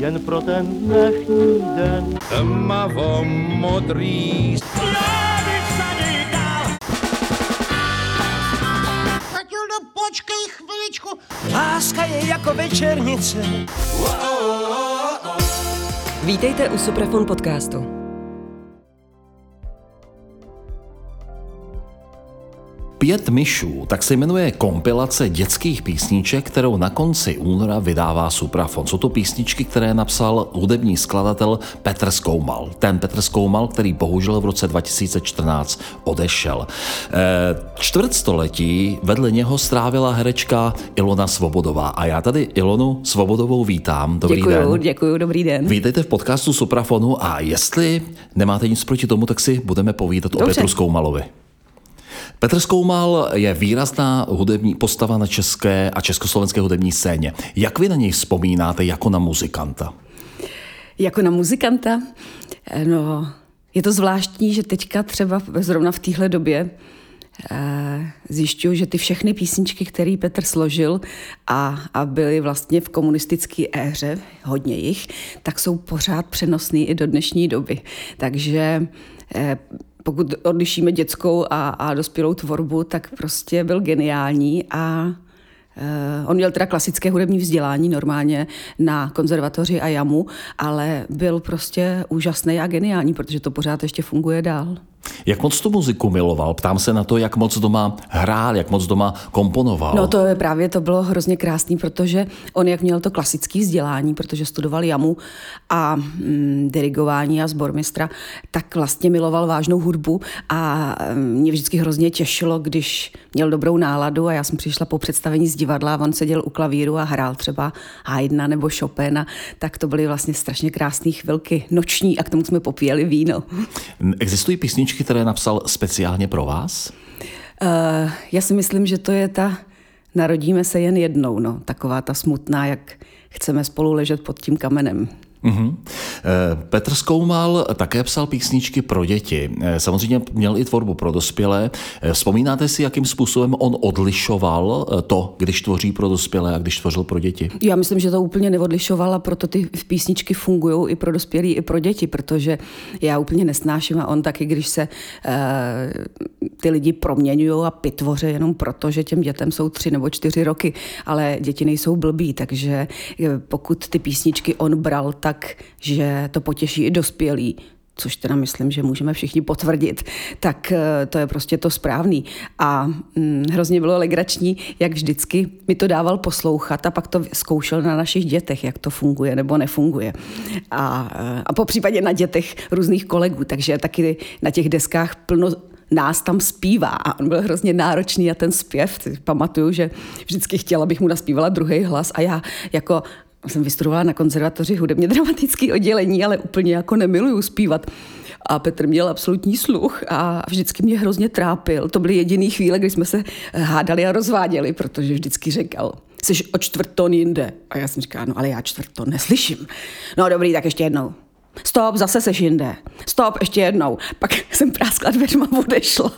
jen pro ten dnešní den. Tmavo modrý Matildo, počkej chviličku. Láska je jako večernice. Vítejte u Suprafon podcastu. Pět myšů, tak se jmenuje kompilace dětských písniček, kterou na konci února vydává Suprafon. Jsou to písničky, které napsal hudební skladatel Petr Skoumal. Ten Petr Skoumal, který bohužel v roce 2014 odešel. E, čtvrtstoletí vedle něho strávila herečka Ilona Svobodová. A já tady Ilonu Svobodovou vítám. Dobrý děkuju, den. Děkuju, dobrý den. Vítejte v podcastu Suprafonu a jestli nemáte nic proti tomu, tak si budeme povídat Dobře. o Petru Skoumalovi. Petr Skoumal je výrazná hudební postava na české a československé hudební scéně. Jak vy na něj vzpomínáte jako na muzikanta? Jako na muzikanta? No, je to zvláštní, že teďka třeba zrovna v téhle době eh, zjišťuju, že ty všechny písničky, které Petr složil a, a byly vlastně v komunistické éře, hodně jich, tak jsou pořád přenosný i do dnešní doby. Takže eh, pokud odlišíme dětskou a, a dospělou tvorbu, tak prostě byl geniální a Uh, on měl teda klasické hudební vzdělání normálně na konzervatoři a jamu, ale byl prostě úžasný a geniální, protože to pořád ještě funguje dál. Jak moc tu muziku miloval? Ptám se na to, jak moc doma hrál, jak moc doma komponoval. No to je právě, to bylo hrozně krásný, protože on jak měl to klasické vzdělání, protože studoval jamu a mm, dirigování a zbormistra, tak vlastně miloval vážnou hudbu a mm, mě vždycky hrozně těšilo, když měl dobrou náladu a já jsem přišla po představení z divadla a on seděl u klavíru a hrál třeba Haydna nebo Chopina, tak to byly vlastně strašně krásné chvilky noční a k tomu jsme popíjeli víno. Existují písničky, písničky, které napsal speciálně pro vás? Uh, já si myslím, že to je ta Narodíme se jen jednou, no, taková ta smutná, jak chceme spolu ležet pod tím kamenem. Mm-hmm. Petr Skoumal také psal písničky pro děti. Eh, samozřejmě měl i tvorbu pro dospělé. Eh, vzpomínáte si, jakým způsobem on odlišoval to, když tvoří pro dospělé a když tvořil pro děti? Já myslím, že to úplně neodlišoval a proto ty písničky fungují i pro dospělé, i pro děti, protože já úplně nesnáším a on taky, když se uh, ty lidi proměňují a pitvoře jenom proto, že těm dětem jsou tři nebo čtyři roky, ale děti nejsou blbí, takže pokud ty písničky on bral tak tak, že to potěší i dospělí, což teda myslím, že můžeme všichni potvrdit, tak eh, to je prostě to správný. A hm, hrozně bylo legrační, jak vždycky mi to dával poslouchat a pak to zkoušel na našich dětech, jak to funguje nebo nefunguje. A, eh, a po případě na dětech různých kolegů, takže taky na těch deskách plno nás tam zpívá a on byl hrozně náročný a ten zpěv, pamatuju, že vždycky chtěla, abych mu naspívala druhý hlas a já jako jsem vystudovala na konzervatoři hudebně dramatické oddělení, ale úplně jako nemiluju zpívat. A Petr měl absolutní sluch a vždycky mě hrozně trápil. To byly jediné chvíle, kdy jsme se hádali a rozváděli, protože vždycky říkal, jsi o čtvrton jinde. A já jsem říkala, no ale já čtvrton neslyším. No dobrý, tak ještě jednou. Stop, zase seš jinde. Stop, ještě jednou. Pak jsem práskla dveřma, odešla.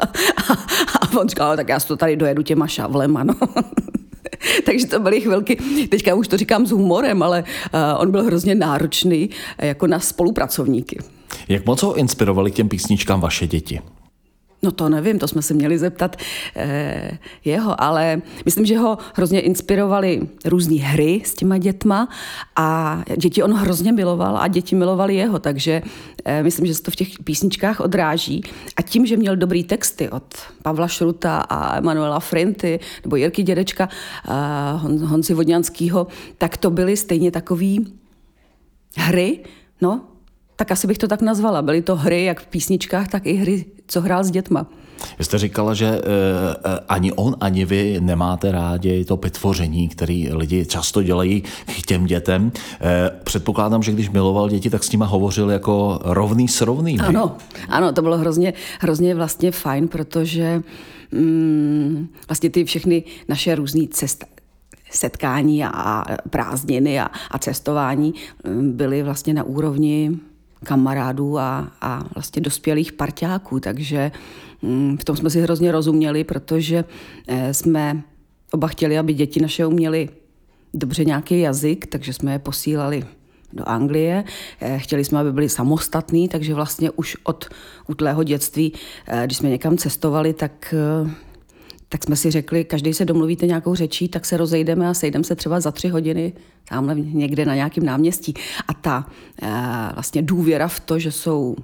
A, a on říkal, no, tak já to tady dojedu těma šavlema, no. Takže to byly chvilky, teďka už to říkám s humorem, ale uh, on byl hrozně náročný uh, jako na spolupracovníky. Jak moc ho inspirovali k těm písničkám vaše děti? No to nevím, to jsme se měli zeptat eh, jeho, ale myslím, že ho hrozně inspirovaly různé hry s těma dětma a děti on hrozně miloval a děti milovali jeho, takže eh, myslím, že se to v těch písničkách odráží. A tím, že měl dobrý texty od Pavla Šruta a Emanuela Frinty nebo Jirky Dědečka, eh, Hon, Honzi Vodňanskýho, tak to byly stejně takový hry, no, tak asi bych to tak nazvala. Byly to hry jak v písničkách, tak i hry, co hrál s dětma. Vy jste říkala, že uh, ani on, ani vy nemáte rádi to vytvoření, který lidi často dělají k těm dětem. Uh, předpokládám, že když miloval děti, tak s nima hovořil jako rovný s rovným. Ano, ano, to bylo hrozně, hrozně vlastně fajn, protože mm, vlastně ty všechny naše různé cesty, setkání a prázdniny a, a cestování mm, byly vlastně na úrovni kamarádů a, a vlastně dospělých parťáků, takže mm, v tom jsme si hrozně rozuměli, protože eh, jsme oba chtěli, aby děti naše uměly dobře nějaký jazyk, takže jsme je posílali do Anglie. Eh, chtěli jsme, aby byli samostatní, takže vlastně už od útlého dětství, eh, když jsme někam cestovali, tak tak jsme si řekli, každý se domluvíte nějakou řečí, tak se rozejdeme a sejdeme se třeba za tři hodiny tamhle někde na nějakém náměstí. A ta vlastně důvěra v to, že jsou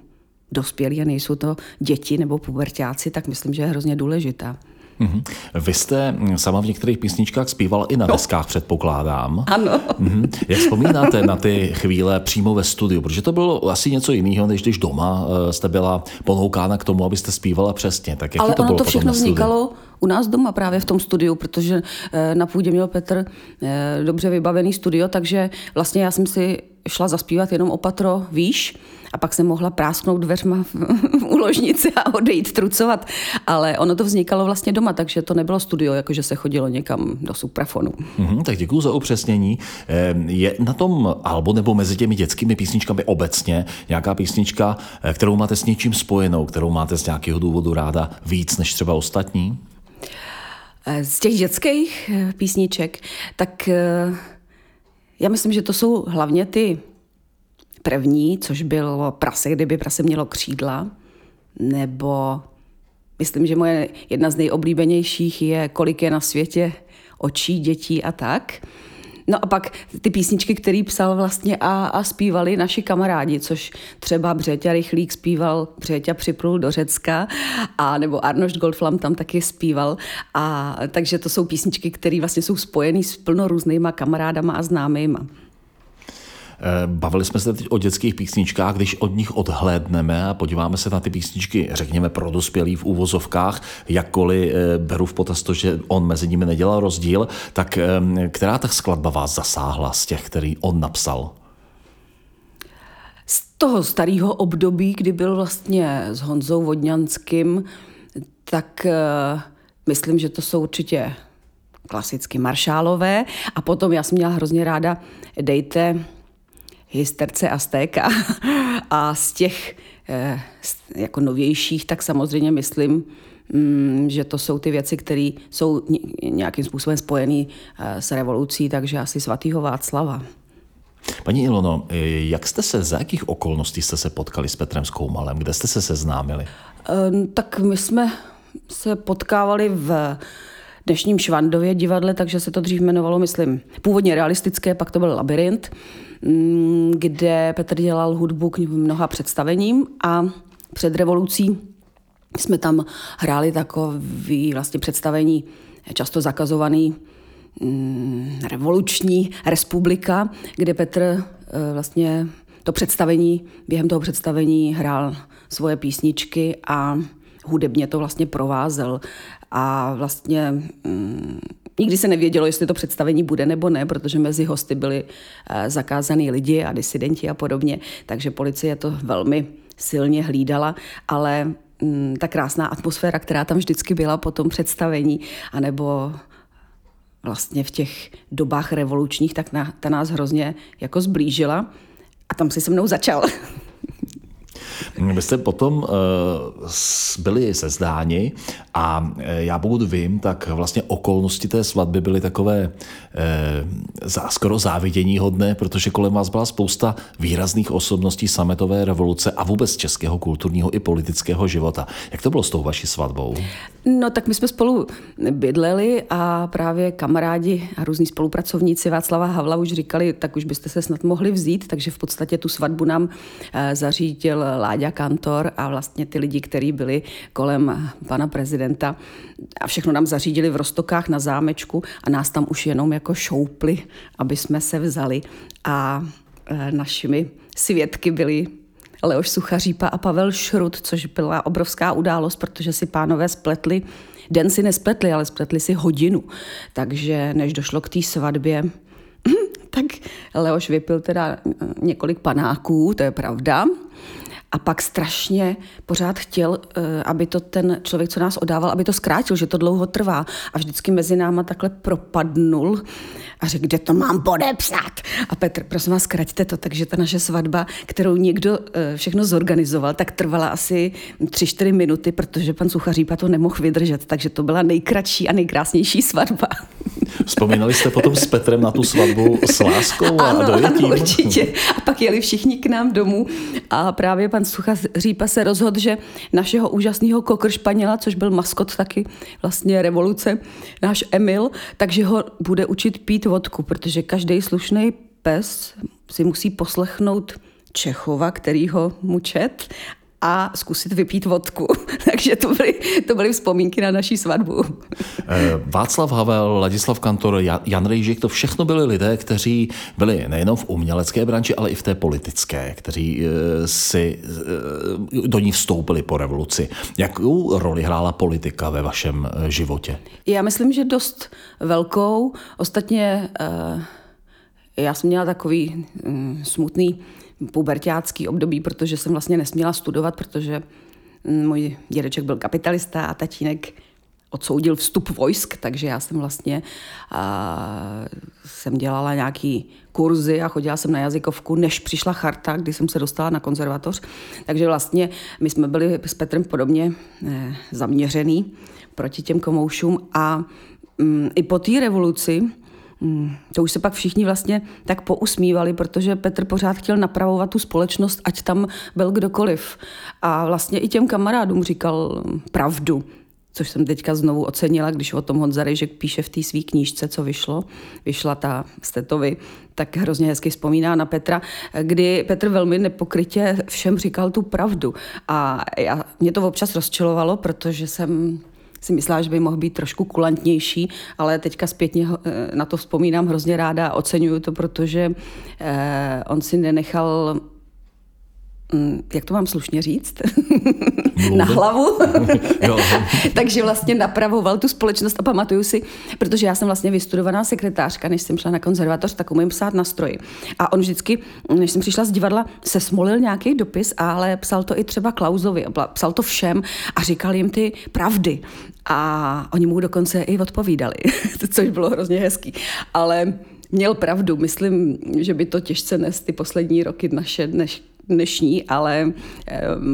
dospělí a nejsou to děti nebo pubertáci, tak myslím, že je hrozně důležitá. Mm-hmm. Vy jste sama v některých písničkách zpíval i na no. deskách, předpokládám. Ano. Mm-hmm. Jak vzpomínáte na ty chvíle přímo ve studiu? Protože to bylo asi něco jiného, než když doma eh, jste byla ponoukána k tomu, abyste zpívala přesně. Tak jak Ale to ono bylo to všechno vznikalo u nás doma právě v tom studiu, protože eh, na půdě měl Petr eh, dobře vybavený studio, takže vlastně já jsem si šla zaspívat jenom opatro výš a pak jsem mohla prásknout dveřma v, v úložnici a odejít trucovat. Ale ono to vznikalo vlastně doma, takže to nebylo studio, jakože se chodilo někam do suprafonu. Mm-hmm, tak děkuji za upřesnění. Je na tom albu nebo mezi těmi dětskými písničkami obecně nějaká písnička, eh, kterou máte s něčím spojenou, kterou máte z nějakého důvodu ráda víc než třeba ostatní? Eh, z těch dětských eh, písniček, tak já myslím, že to jsou hlavně ty první, což bylo prase, kdyby prase mělo křídla, nebo myslím, že moje jedna z nejoblíbenějších je Kolik je na světě očí, dětí a tak. No a pak ty písničky, které psal vlastně a, a zpívali naši kamarádi, což třeba Břeťa Rychlík zpíval, Břeťa připlul do Řecka, a nebo Arnošt Goldflam tam taky zpíval. A takže to jsou písničky, které vlastně jsou spojené s plno různýma kamarádama a známýma. Eh, bavili jsme se teď o dětských písničkách, když od nich odhlédneme a podíváme se na ty písničky, řekněme, pro dospělý v úvozovkách, jakkoliv eh, beru v potaz to, že on mezi nimi nedělal rozdíl, tak eh, která ta skladba vás zasáhla z těch, který on napsal? Z toho starého období, kdy byl vlastně s Honzou Vodňanským, tak myslím, že to jsou určitě klasicky maršálové. A potom já jsem měla hrozně ráda Dejte hysterce Aztéka a z těch eh, jako novějších, tak samozřejmě myslím, mm, že to jsou ty věci, které jsou nějakým způsobem spojené eh, s revolucí, takže asi svatýho Václava. Paní Ilono, eh, jak jste se, za jakých okolností jste se potkali s Petrem Skoumalem? Kde jste se seznámili? Tak my jsme se potkávali v dnešním Švandově divadle, takže se to dřív jmenovalo, myslím, původně realistické, pak to byl labirint. Mm, kde Petr dělal hudbu k mnoha představením a před revolucí jsme tam hráli takový vlastně představení často zakazovaný mm, revoluční republika, kde Petr eh, vlastně to představení, během toho představení hrál svoje písničky a hudebně to vlastně provázel. A vlastně mm, Nikdy se nevědělo, jestli to představení bude nebo ne, protože mezi hosty byli eh, zakázaný lidi a disidenti a podobně, takže policie to velmi silně hlídala, ale mm, ta krásná atmosféra, která tam vždycky byla po tom představení, anebo vlastně v těch dobách revolučních, tak na, ta nás hrozně jako zblížila a tam si se mnou začal. Vy jste potom uh, byli sezdáni a uh, já pokud vím, tak vlastně okolnosti té svatby byly takové uh, skoro závidění hodné, protože kolem vás byla spousta výrazných osobností sametové revoluce a vůbec českého kulturního i politického života. Jak to bylo s tou vaší svatbou? No tak my jsme spolu bydleli a právě kamarádi a různí spolupracovníci Václava Havla už říkali, tak už byste se snad mohli vzít, takže v podstatě tu svatbu nám zařídil Láďa Kantor a vlastně ty lidi, kteří byli kolem pana prezidenta a všechno nám zařídili v Rostokách na zámečku a nás tam už jenom jako šoupli, aby jsme se vzali a e, našimi svědky byli Leoš Suchařípa a Pavel Šrut, což byla obrovská událost, protože si pánové spletli, den si nespletli, ale spletli si hodinu. Takže než došlo k té svatbě, tak Leoš vypil teda několik panáků, to je pravda, a pak strašně pořád chtěl, eh, aby to ten člověk, co nás odával, aby to zkrátil, že to dlouho trvá. A vždycky mezi náma takhle propadnul a řekl, kde to mám podepsat. A Petr, prosím vás, zkraťte to. Takže ta naše svatba, kterou někdo eh, všechno zorganizoval, tak trvala asi 3-4 minuty, protože pan Suchařípa to nemohl vydržet. Takže to byla nejkratší a nejkrásnější svatba. Vzpomínali jste potom s Petrem na tu svatbu s láskou a ano, dojetím? ano, určitě. A pak jeli všichni k nám domů a právě pan Sucha Řípa se rozhodl, že našeho úžasného kokr Španěla, což byl maskot taky vlastně revoluce, náš Emil, takže ho bude učit pít vodku, protože každý slušný pes si musí poslechnout Čechova, který ho mu čet a zkusit vypít vodku. Takže to byly, to byly vzpomínky na naší svatbu. Eh, Václav Havel, Ladislav Kantor, Jan Rejžik, to všechno byli lidé, kteří byli nejenom v umělecké branži, ale i v té politické, kteří eh, si eh, do ní vstoupili po revoluci. Jakou roli hrála politika ve vašem životě? Já myslím, že dost velkou. Ostatně já jsem měla takový mm, smutný pubertácký období, protože jsem vlastně nesměla studovat, protože mm, můj dědeček byl kapitalista a tatínek odsoudil vstup vojsk, takže já jsem vlastně a, jsem dělala nějaký kurzy a chodila jsem na jazykovku, než přišla charta, kdy jsem se dostala na konzervatoř. Takže vlastně my jsme byli s Petrem podobně eh, zaměřený proti těm komoušům a mm, i po té revoluci to už se pak všichni vlastně tak pousmívali, protože Petr pořád chtěl napravovat tu společnost, ať tam byl kdokoliv. A vlastně i těm kamarádům říkal pravdu, což jsem teďka znovu ocenila, když o tom Honza Rejžek píše v té své knížce, co vyšlo, vyšla ta Stetovi, tak hrozně hezky vzpomíná na Petra, kdy Petr velmi nepokrytě všem říkal tu pravdu. A já, mě to občas rozčilovalo, protože jsem si myslela, že by mohl být trošku kulantnější, ale teďka zpětně eh, na to vzpomínám hrozně ráda a oceňuju to, protože eh, on si nenechal jak to mám slušně říct? na hlavu. Takže vlastně napravoval tu společnost a pamatuju si, protože já jsem vlastně vystudovaná sekretářka, než jsem šla na konzervatoř, tak umím psát na stroji. A on vždycky, než jsem přišla z divadla, se smolil nějaký dopis, ale psal to i třeba Klausovi, psal to všem a říkal jim ty pravdy. A oni mu dokonce i odpovídali, což bylo hrozně hezký. Ale měl pravdu. Myslím, že by to těžce nes ty poslední roky naše, než dnešní, ale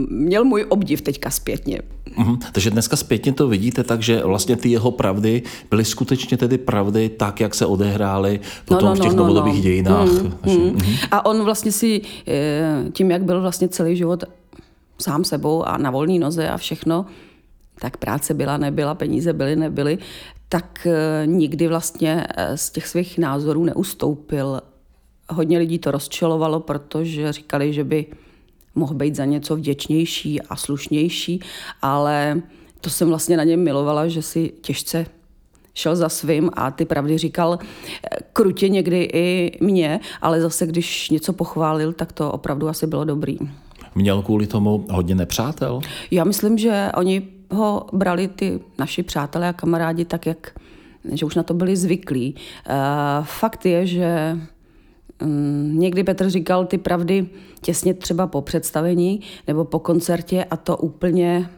měl můj obdiv teďka zpětně. Mm, takže dneska zpětně to vidíte tak, že vlastně ty jeho pravdy byly skutečně tedy pravdy tak, jak se odehrály potom no, no, v těch no, no, novodobých no. dějinách. Mm, mm. A on vlastně si eh, tím, jak byl vlastně celý život sám sebou a na volné noze a všechno, tak práce byla, nebyla, peníze byly, nebyly, tak eh, nikdy vlastně eh, z těch svých názorů neustoupil Hodně lidí to rozčelovalo, protože říkali, že by mohl být za něco vděčnější a slušnější, ale to jsem vlastně na něm milovala, že si těžce šel za svým a ty pravdy říkal eh, krutě někdy i mě, ale zase když něco pochválil, tak to opravdu asi bylo dobrý. Měl kvůli tomu hodně nepřátel? Já myslím, že oni ho brali ty naši přátelé a kamarádi tak, jak že už na to byli zvyklí. Uh, fakt je, že Mm, někdy Petr říkal ty pravdy těsně třeba po představení nebo po koncertě a to úplně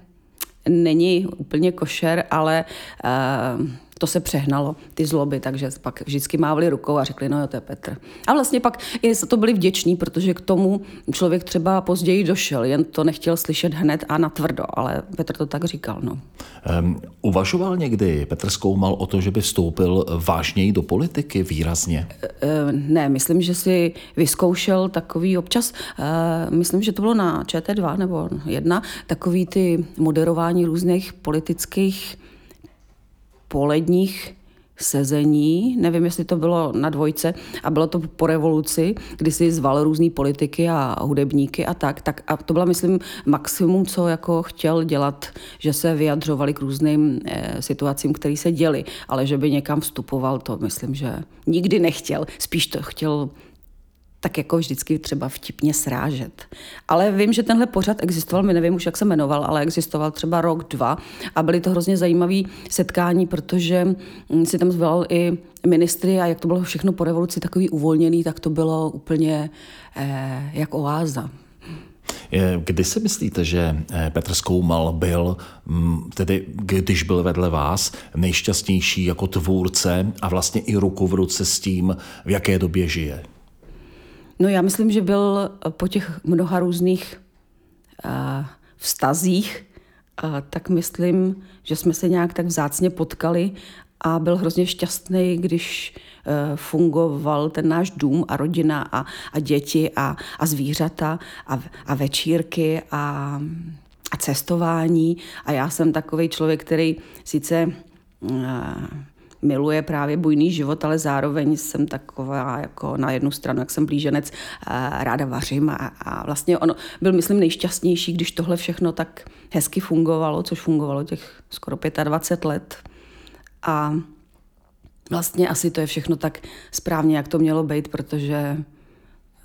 není úplně košer, ale uh, to se přehnalo, ty zloby, takže pak vždycky mávli rukou a řekli, no jo, to je Petr. A vlastně pak i za to byli vděční, protože k tomu člověk třeba později došel, jen to nechtěl slyšet hned a natvrdo, ale Petr to tak říkal. No. Um, uvažoval někdy Petr Zkoumal o to, že by vstoupil vážněji do politiky výrazně? Uh, ne, myslím, že si vyzkoušel takový občas, uh, myslím, že to bylo na ČT2 nebo jedna, takový ty moderování různých politických poledních sezení, nevím, jestli to bylo na dvojce, a bylo to po revoluci, kdy si zval různý politiky a hudebníky a tak, tak a to bylo, myslím, maximum, co jako chtěl dělat, že se vyjadřovali k různým e, situacím, které se děly, ale že by někam vstupoval, to myslím, že nikdy nechtěl, spíš to chtěl tak jako vždycky třeba vtipně srážet. Ale vím, že tenhle pořad existoval, my nevím už, jak se jmenoval, ale existoval třeba rok, dva a byly to hrozně zajímavé setkání, protože mm, si tam zvolal i ministry a jak to bylo všechno po revoluci takový uvolněný, tak to bylo úplně eh, jak oáza. Kdy si myslíte, že eh, Petr Skoumal byl, mm, tedy když byl vedle vás, nejšťastnější jako tvůrce a vlastně i ruku v ruce s tím, v jaké době žije? No já myslím, že byl po těch mnoha různých uh, vztazích, uh, tak myslím, že jsme se nějak tak vzácně potkali a byl hrozně šťastný, když eh, fungoval ten náš dům a rodina a, a děti a, a zvířata a, a večírky a, a cestování. A já jsem takový člověk, který sice miluje právě bujný život, ale zároveň jsem taková jako na jednu stranu, jak jsem blíženec, ráda vařím a, a vlastně on byl, myslím, nejšťastnější, když tohle všechno tak hezky fungovalo, což fungovalo těch skoro 25 let. A vlastně asi to je všechno tak správně, jak to mělo být, protože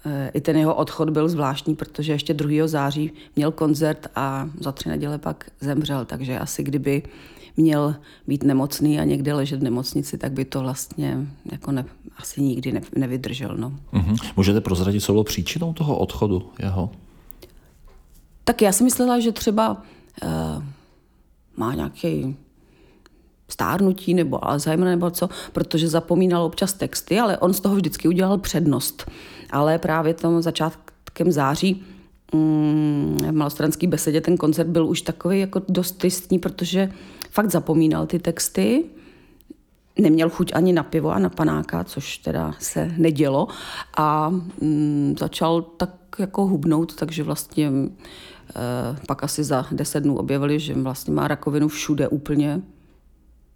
e, i ten jeho odchod byl zvláštní, protože ještě 2. září měl koncert a za tři neděle pak zemřel, takže asi kdyby měl být nemocný a někde ležet v nemocnici, tak by to vlastně jako ne, asi nikdy ne, nevydržel. No. Mm-hmm. Můžete prozradit, co bylo příčinou toho odchodu jeho? Tak já si myslela, že třeba uh, má nějaký stárnutí nebo Alzheimer nebo co, protože zapomínal občas texty, ale on z toho vždycky udělal přednost. Ale právě tom začátkem září mm, v malostranské besedě ten koncert byl už takový jako dost tristní, protože fakt zapomínal ty texty, neměl chuť ani na pivo a na panáka, což teda se nedělo. A mm, začal tak jako hubnout, takže vlastně e, pak asi za deset dnů objevili, že vlastně má rakovinu všude úplně.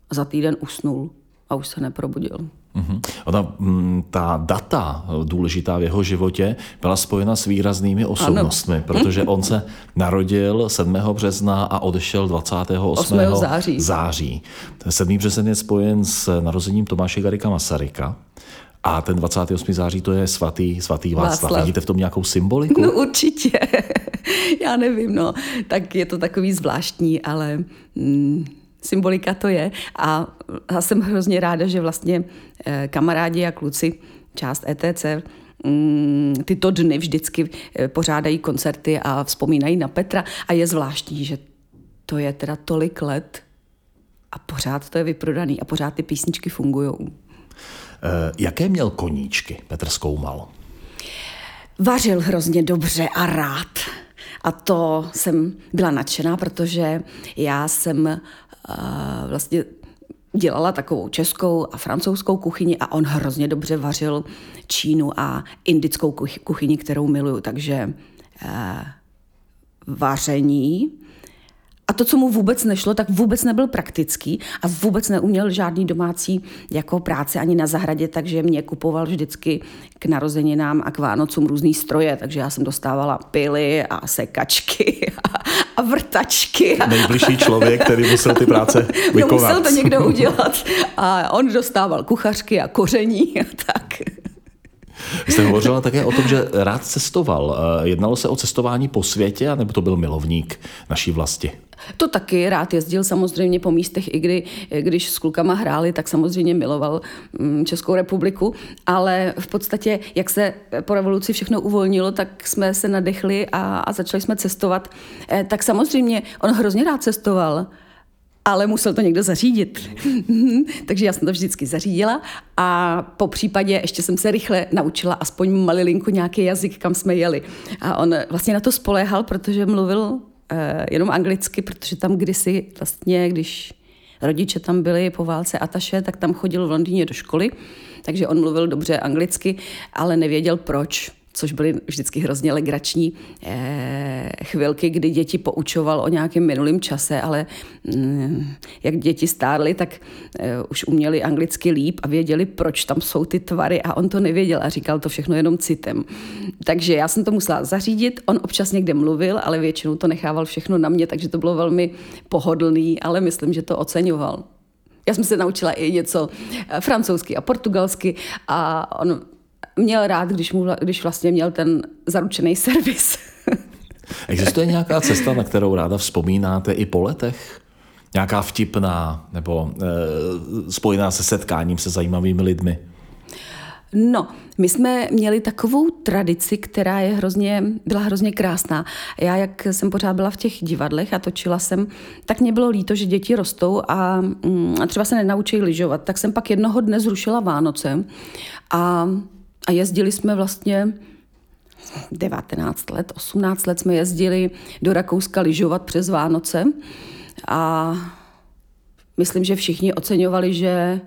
A za týden usnul a už se neprobudil. Mm-hmm. Ona, mm, ta data důležitá v jeho životě byla spojena s výraznými osobnostmi, ano. protože on se narodil 7. března a odešel 28. 8. září. září. 7. březen je spojen s narozením Tomáše Garika Masaryka. A ten 28. září to je svatý, svatý Václav. Václav. Vidíte v tom nějakou symboliku? No určitě. Já nevím, no. Tak je to takový zvláštní, ale... Mm symbolika to je. A já jsem hrozně ráda, že vlastně eh, kamarádi a kluci, část ETC, mm, tyto dny vždycky eh, pořádají koncerty a vzpomínají na Petra a je zvláštní, že to je teda tolik let a pořád to je vyprodaný a pořád ty písničky fungují. Eh, jaké měl koníčky Petr Skoumal? Vařil hrozně dobře a rád. A to jsem byla nadšená, protože já jsem vlastně dělala takovou českou a francouzskou kuchyni a on hrozně dobře vařil Čínu a indickou kuchyni, kterou miluju. Takže uh, vaření a to, co mu vůbec nešlo, tak vůbec nebyl praktický a vůbec neuměl žádný domácí jako práce ani na zahradě, takže mě kupoval vždycky k narozeninám a k Vánocům různý stroje, takže já jsem dostávala pily a sekačky a, a vrtačky. Nejbližší člověk, který musel ty práce vykonat. No, musel to někdo udělat a on dostával kuchařky a koření a tak. Vy jste hovořila také o tom, že rád cestoval. Jednalo se o cestování po světě, nebo to byl milovník naší vlasti? To taky rád jezdil samozřejmě po místech, i kdy, když s klukama hráli, tak samozřejmě miloval mm, Českou republiku, ale v podstatě, jak se po revoluci všechno uvolnilo, tak jsme se nadechli a, a začali jsme cestovat. Eh, tak samozřejmě on hrozně rád cestoval, ale musel to někdo zařídit. Takže já jsem to vždycky zařídila a po případě ještě jsem se rychle naučila aspoň malilinku nějaký jazyk, kam jsme jeli. A on vlastně na to spoléhal, protože mluvil Eh, jenom anglicky, protože tam kdysi vlastně, když rodiče tam byli po válce Ataše, tak tam chodil v Londýně do školy, takže on mluvil dobře anglicky, ale nevěděl proč což byly vždycky hrozně legrační eh, chvilky, kdy děti poučoval o nějakém minulém čase, ale mm, jak děti stárly, tak eh, už uměli anglicky líp a věděli, proč tam jsou ty tvary a on to nevěděl a říkal to všechno jenom citem. Takže já jsem to musela zařídit, on občas někde mluvil, ale většinou to nechával všechno na mě, takže to bylo velmi pohodlný, ale myslím, že to oceňoval. Já jsem se naučila i něco eh, francouzsky a portugalsky a on měl rád, když, mu, když vlastně měl ten zaručený servis. Existuje nějaká cesta, na kterou ráda vzpomínáte i po letech? Nějaká vtipná nebo e, spojená se setkáním se zajímavými lidmi? No, my jsme měli takovou tradici, která je hrozně, byla hrozně krásná. Já, jak jsem pořád byla v těch divadlech a točila jsem, tak mě bylo líto, že děti rostou a, mm, a třeba se nenaučí lyžovat. Tak jsem pak jednoho dne zrušila Vánoce a a jezdili jsme vlastně 19 let, 18 let jsme jezdili do Rakouska lyžovat přes Vánoce a myslím, že všichni oceňovali, že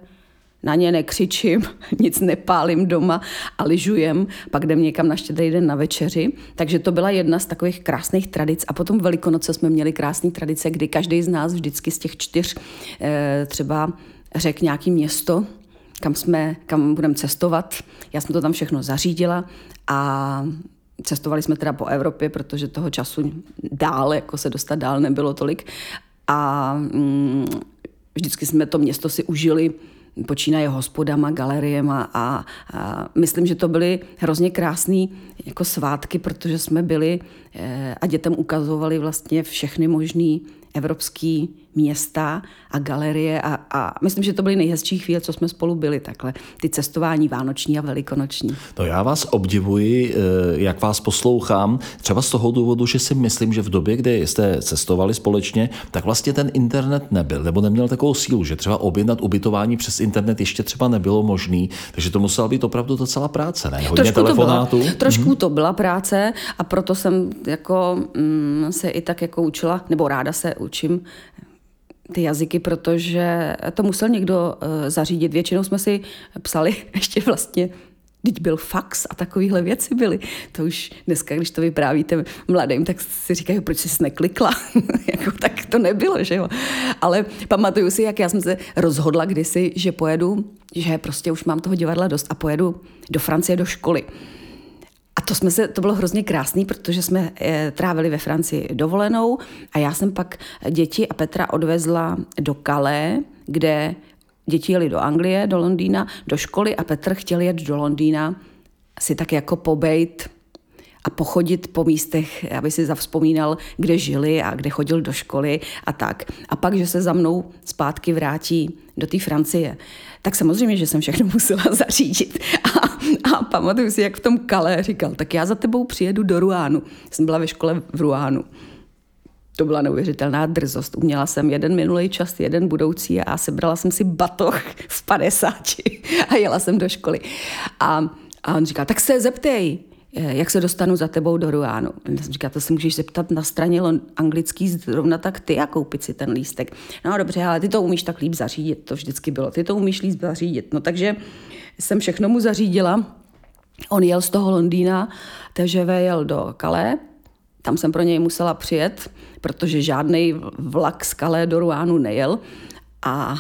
na ně nekřičím, nic nepálím doma a lyžujem, pak jdem někam na štědrý den na večeři. Takže to byla jedna z takových krásných tradic. A potom Velikonoce jsme měli krásné tradice, kdy každý z nás vždycky z těch čtyř eh, třeba řekl nějaký město, kam, jsme, kam budeme cestovat. Já jsem to tam všechno zařídila a cestovali jsme teda po Evropě, protože toho času dál, jako se dostat dál nebylo tolik. A mm, vždycky jsme to město si užili počínaje hospodama, galeriema a, a myslím, že to byly hrozně krásné jako svátky, protože jsme byli eh, a dětem ukazovali vlastně všechny možné evropské města a galerie a, a myslím, že to byly nejhezčí chvíle, co jsme spolu byli takhle. Ty cestování vánoční a velikonoční. No já vás obdivuji, eh, jak vás poslouchám, třeba z toho důvodu, že si myslím, že v době, kdy jste cestovali společně, tak vlastně ten internet nebyl, nebo neměl takovou sílu, že třeba objednat ubytování přes internet ještě třeba nebylo možný, takže to musela být opravdu docela práce, ne? Hodně trošku telefonátů. To byla, trošku mm-hmm. to byla práce a proto jsem jako mm, se i tak jako učila, nebo ráda se učím ty jazyky, protože to musel někdo uh, zařídit. Většinou jsme si psali ještě vlastně Teď byl fax a takovéhle věci byly. To už dneska, když to vyprávíte mladým, tak si říkají, proč jsi neklikla? jako, tak to nebylo, že jo. Ale pamatuju si, jak já jsem se rozhodla kdysi, že pojedu, že prostě už mám toho divadla dost a pojedu do Francie do školy. A to, jsme se, to bylo hrozně krásný, protože jsme e, trávili ve Francii dovolenou a já jsem pak děti a Petra odvezla do Calais, kde děti jeli do Anglie, do Londýna, do školy a Petr chtěl jet do Londýna si tak jako pobejt a pochodit po místech, aby si zavzpomínal, kde žili a kde chodil do školy a tak. A pak, že se za mnou zpátky vrátí do té Francie. Tak samozřejmě, že jsem všechno musela zařídit. A, a pamatuju si, jak v tom Kale říkal, tak já za tebou přijedu do Ruánu. Jsem byla ve škole v Ruánu. To byla neuvěřitelná drzost. Uměla jsem jeden minulý čas, jeden budoucí a sebrala jsem si batoh v 50 a jela jsem do školy. A, a on říkal, tak se zeptej, jak se dostanu za tebou do Ruánu. Já jsem říkala, to se můžeš zeptat na straně anglický zrovna tak ty a koupit si ten lístek. No dobře, ale ty to umíš tak líp zařídit, to vždycky bylo. Ty to umíš líp zařídit. No takže jsem všechno mu zařídila. On jel z toho Londýna, takže jel do Calais, tam jsem pro něj musela přijet, protože žádný vlak z Calais do Ruánu nejel. A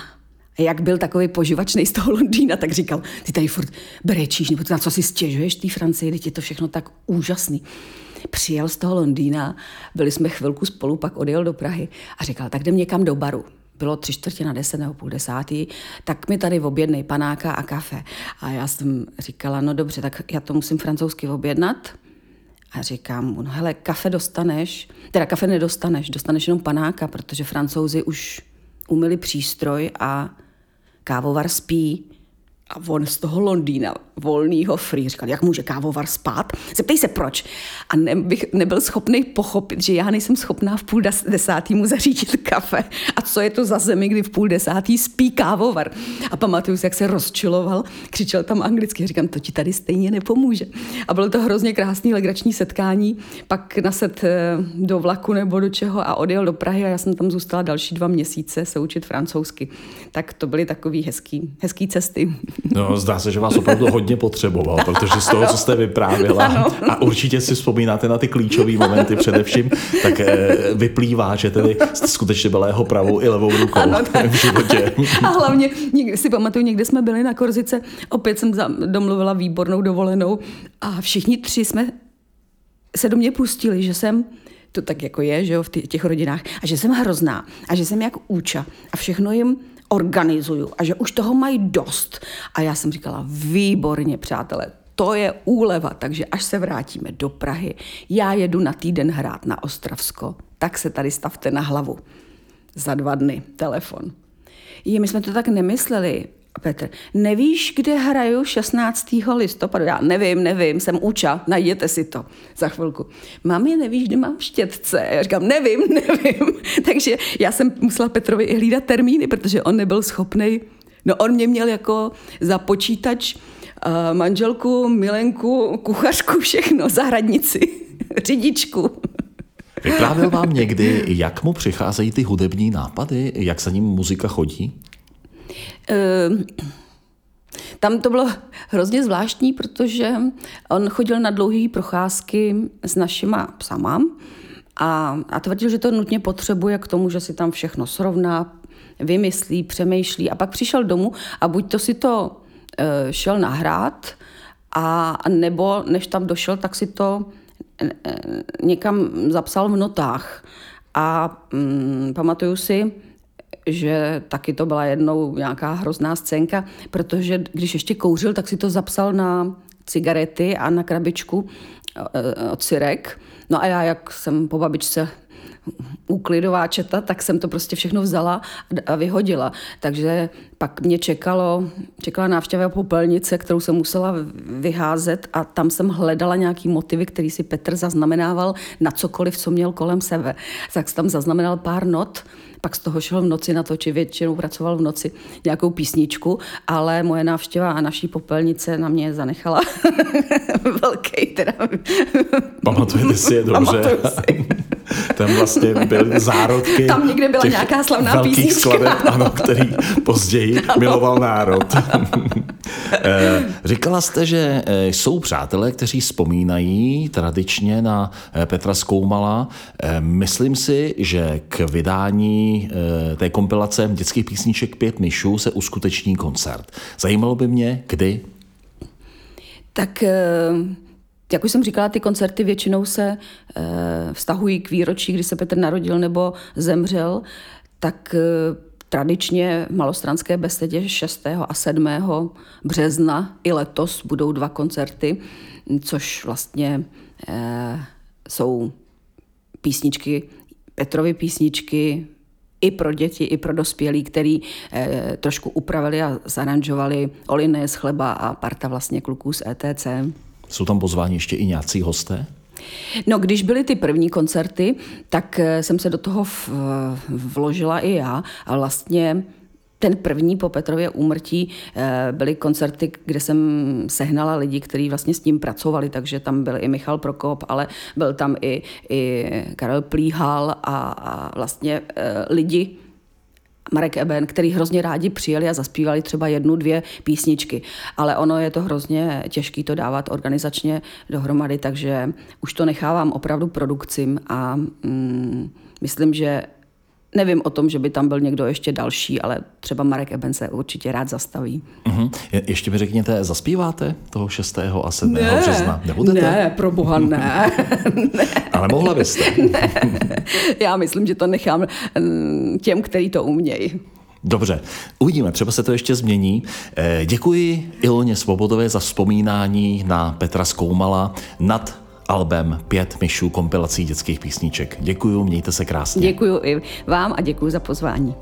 jak byl takový poživačný z toho Londýna, tak říkal, ty tady furt brečíš, nebo na co si stěžuješ té Francii, teď je to všechno tak úžasný. Přijel z toho Londýna, byli jsme chvilku spolu, pak odjel do Prahy a říkal, tak jdem někam do baru bylo tři čtvrtě na deset nebo půl desátý, tak mi tady objednej panáka a kafe. A já jsem říkala, no dobře, tak já to musím francouzsky objednat. A říkám mu, no hele, kafe dostaneš, teda kafe nedostaneš, dostaneš jenom panáka, protože francouzi už umili přístroj a kávovar spí a on z toho Londýna, volnýho free, říkal, jak může kávovar spát? Zeptej se proč. A ne, bych nebyl schopný pochopit, že já nejsem schopná v půl desátý mu zařídit kafe. A co je to za zemi, kdy v půl desátý spí kávovar? A pamatuju si, jak se rozčiloval, křičel tam anglicky. Říkám, to ti tady stejně nepomůže. A bylo to hrozně krásný legrační setkání. Pak naset eh, do vlaku nebo do čeho a odjel do Prahy a já jsem tam zůstala další dva měsíce se učit francouzsky. Tak to byly takové hezký, hezký cesty. No, zdá se, že vás opravdu hodně potřeboval, protože z toho, co jste vyprávěla, a určitě si vzpomínáte na ty klíčové momenty především, tak eh, vyplývá, že tedy jste skutečně byla jeho pravou i levou rukou ano, v životě. A hlavně, si pamatuju, někde jsme byli na Korzice, opět jsem domluvila výbornou dovolenou a všichni tři jsme se do mě pustili, že jsem to tak jako je, že jo, v těch rodinách, a že jsem hrozná a že jsem jak úča a všechno jim organizuju a že už toho mají dost. A já jsem říkala, výborně, přátelé, to je úleva, takže až se vrátíme do Prahy, já jedu na týden hrát na Ostravsko, tak se tady stavte na hlavu. Za dva dny telefon. Je, my jsme to tak nemysleli. Petr, nevíš, kde hraju 16. listopadu? Já nevím, nevím, jsem uča, najděte si to za chvilku. Mami, nevíš, kde mám štětce? Já říkám, nevím, nevím. Takže já jsem musela Petrovi i hlídat termíny, protože on nebyl schopný. No on mě měl jako za počítač uh, manželku, milenku, kuchařku, všechno, zahradnici, řidičku. Vyprávěl vám někdy, jak mu přicházejí ty hudební nápady, jak za ním muzika chodí? Ehm, tam to bylo hrozně zvláštní, protože on chodil na dlouhé procházky s našima psama a, a tvrdil, že to nutně potřebuje k tomu, že si tam všechno srovná, vymyslí, přemýšlí a pak přišel domů a buď to si to e, šel nahrát, a nebo než tam došel, tak si to e, někam zapsal v notách. A mm, pamatuju si, že taky to byla jednou nějaká hrozná scénka, protože když ještě kouřil, tak si to zapsal na cigarety a na krabičku e, od Sirek. No a já, jak jsem po babičce úklidová četa, tak jsem to prostě všechno vzala a vyhodila. Takže pak mě čekalo, čekala návštěva popelnice, kterou jsem musela vyházet a tam jsem hledala nějaký motivy, který si Petr zaznamenával na cokoliv, co měl kolem sebe. Tak jsem tam zaznamenal pár not, pak z toho šel v noci na to, či většinou pracoval v noci nějakou písničku, ale moje návštěva a naší popelnice na mě zanechala velký teda. Pamatujete si je dobře? Si. Tam vlastně byly zárodky Tam někde byla nějaká slavná velkých písnička. skladeb, ano, který později ano. miloval národ. Eh, říkala jste, že eh, jsou přátelé, kteří vzpomínají tradičně na eh, Petra Skoumala. Myslím si, že k vydání té kompilace dětských písniček Pět myšů se uskuteční koncert. Zajímalo by mě, kdy? Tak jak už jsem říkala, ty koncerty většinou se e, vztahují k výročí, kdy se Petr narodil nebo zemřel, tak e, tradičně v malostranské besedě 6. a 7. března i letos budou dva koncerty, což vlastně e, jsou písničky, Petrovy písničky, i pro děti, i pro dospělí, který e, trošku upravili a zaranžovali Oliné z chleba a parta vlastně kluků z ETC. Jsou tam pozváni ještě i nějací hosté? No, když byly ty první koncerty, tak eh, jsem se do toho vložila i já a vlastně ten první po Petrově úmrtí eh, byly koncerty, kde jsem sehnala lidi, kteří vlastně s tím pracovali, takže tam byl i Michal Prokop, ale byl tam i, i Karel Plíhal a, a vlastně eh, lidi, Marek Eben, který hrozně rádi přijeli a zaspívali třeba jednu, dvě písničky. Ale ono je to hrozně těžké to dávat organizačně dohromady, takže už to nechávám opravdu produkcím a mm, myslím, že Nevím o tom, že by tam byl někdo ještě další, ale třeba Marek Eben se určitě rád zastaví. Uh-huh. Je, ještě mi řekněte, zaspíváte toho 6. a 7. Ne, března? Nebudete? Ne, pro boha ne. ne. Ale mohla byste. ne. Já myslím, že to nechám mm, těm, kteří to umějí. Dobře, uvidíme, třeba se to ještě změní. Eh, děkuji Iloně Svobodové za vzpomínání na Petra Skoumala nad albem Pět myšů kompilací dětských písniček. Děkuju, mějte se krásně. Děkuju i vám a děkuji za pozvání.